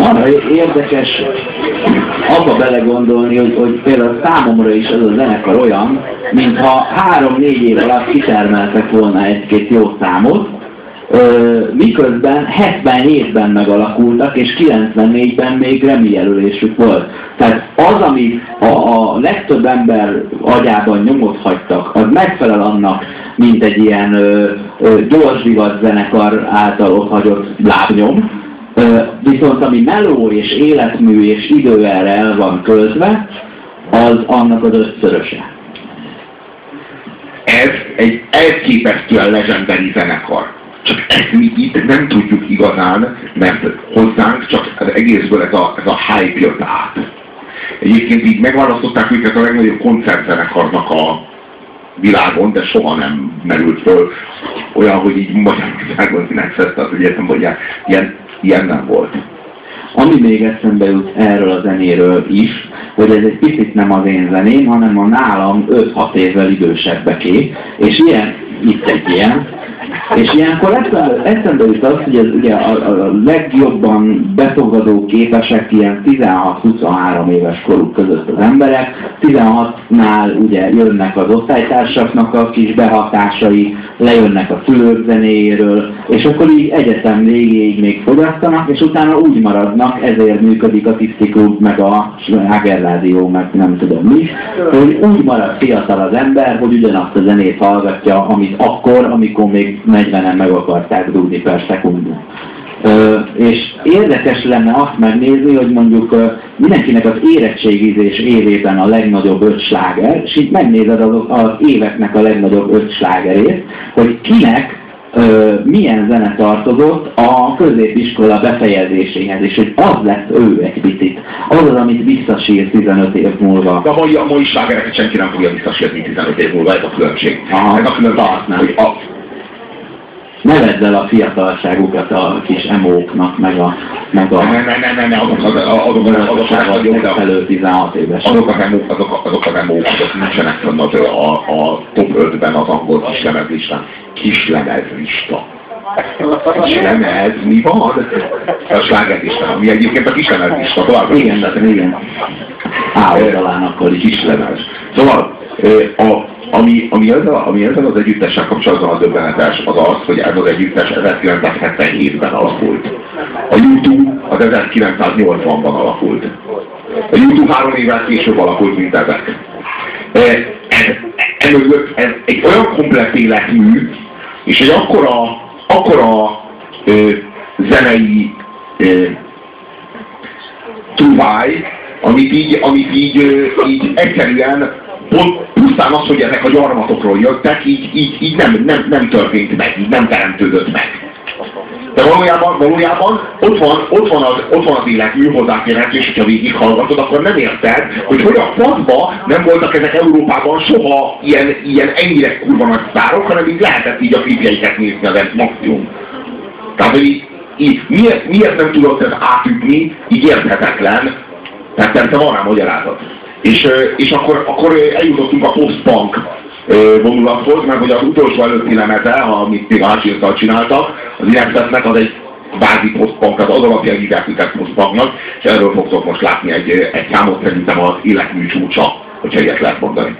Marha érdekes abba belegondolni, hogy, hogy például számomra is ez a zenekar olyan, mintha három-négy év alatt kitermeltek volna egy-két jó számot, miközben 77-ben megalakultak, és 94-ben még Grammy jelölésük volt. Tehát az, amit a, a legtöbb ember agyában nyomot hagytak, az megfelel annak, mint egy ilyen ö, ö, gyors zenekar által ott hagyott lábnyom, viszont ami meló és életmű és idő erre el van költve, az annak az ötszöröse. Ez egy elképesztően legendari zenekar csak ezt mi itt nem tudjuk igazán, mert hozzánk csak az egészből ez a, ez a hype jött át. Egyébként így megválasztották őket a legnagyobb koncertzenekarnak a világon, de soha nem merült föl olyan, hogy így Magyarországon Nexus, tehát hogy értem, hogy ilyen, ilyen nem volt. Ami még eszembe jut erről a zenéről is, hogy ez egy picit nem az én zeném, hanem a nálam 5-6 évvel idősebbeké, és ilyen, itt egy ilyen, és ilyenkor eszembe, eszembe jut az, hogy ez ugye a, a legjobban befogadó képesek ilyen 16-23 éves koruk között az emberek. 16-nál ugye jönnek az osztálytársaknak a kis behatásai, lejönnek a szülők zenéjéről, és akkor így egyetem végéig még fogyasztanak, és utána úgy maradnak, ezért működik a Tiszti Klub, meg a Sláger meg nem tudom mi, hogy úgy marad fiatal az ember, hogy ugyanazt a zenét hallgatja, amit akkor, amikor még 40-en meg akarták dugni per szekundum. És érdekes lenne azt megnézni, hogy mondjuk mindenkinek az érettségizés évében a legnagyobb öt sláger, és itt megnézed az, az éveknek a legnagyobb öt slágerét, hogy kinek milyen zene tartozott a középiskola befejezéséhez, és hogy az lesz ő egy picit. Az az, amit visszasír 15 év múlva. De a mai, a mai slágereket senki nem fogja visszasírni 15 év múlva, ez a különbség. Aha, ez a különbség, hogy a, ne vedd el a fiatalságukat a kis emóknak, meg a... Meg a ne, ne, ne, ne, ne, azok, azok, azok, azok, azok, azok, felől 16 éves. azok a memók, azok, azok a memók, azok nincsenek fönn az, a, a top 5-ben az angol kislemezlistán. Kislemezlista. Kislemez, mi van? A slágerlista, ami egyébként a kislemezlista, tovább. Igen, igen. Á, oldalán akkor is. Kislemez. Szóval, a, ami, ami, ezzel, ami ezzel az együttessel kapcsolatban a döbbenetes az az, hogy ez az együttes 1977-ben alakult. A YouTube az 1980-ban alakult. A YouTube három évvel később alakult, mint ezek. Ez, ez, ez egy olyan komplet életmű, és egy akkora, akkora ö, zenei ö, truváj, amit így, amit így, így egyszerűen pont pusztán az, hogy ezek a gyarmatokról jöttek, így, így, így nem, nem, nem történt meg, így nem teremtődött meg. De valójában, valójában ott, van, ott, van az, ott van az életmű hozzáférhető, és hogyha végighallgatod, akkor nem érted, hogy hogy a faszba nem voltak ezek Európában soha ilyen, ilyen ennyire kurva nagy szárok, hanem így lehetett így a klipjeiket nézni az maximum. Tehát, hogy így, így miért, miért nem tudott ez átütni, így érthetetlen, tehát persze van rá magyarázat. És, és akkor, akkor eljutottunk a post-punk vonulathoz, mert hogy az utolsó előtti lemeze, amit még Árcsírtal csináltak, az Inexesnek az egy bázi post-punk, az az alapján hívják őket post és erről fogtok most látni egy, egy számot szerintem az életmű csúcsa, hogyha ilyet lehet mondani.